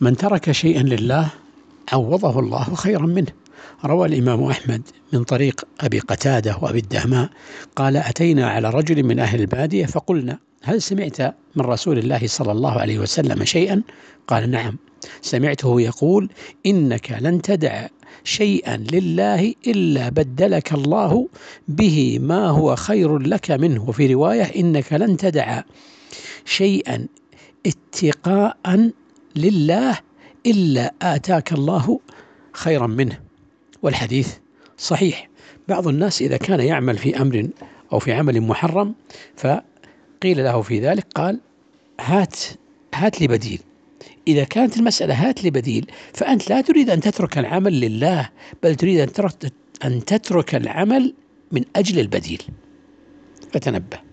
من ترك شيئا لله عوضه الله خيرا منه. روى الإمام أحمد من طريق أبي قتادة وأبي الدهماء قال أتينا على رجل من أهل البادية فقلنا هل سمعت من رسول الله صلى الله عليه وسلم شيئا؟ قال نعم. سمعته يقول إنك لن تدع شيئا لله إلا بدلك الله به ما هو خير لك منه. وفي رواية إنك لن تدع شيئا اتقاء لله إلا آتاك الله خيرا منه. والحديث صحيح. بعض الناس إذا كان يعمل في أمر أو في عمل محرم فقيل له في ذلك قال هات هات لي بديل. إذا كانت المسألة هات لي بديل فأنت لا تريد أن تترك العمل لله بل تريد أن تترك العمل من أجل البديل. فتنبه.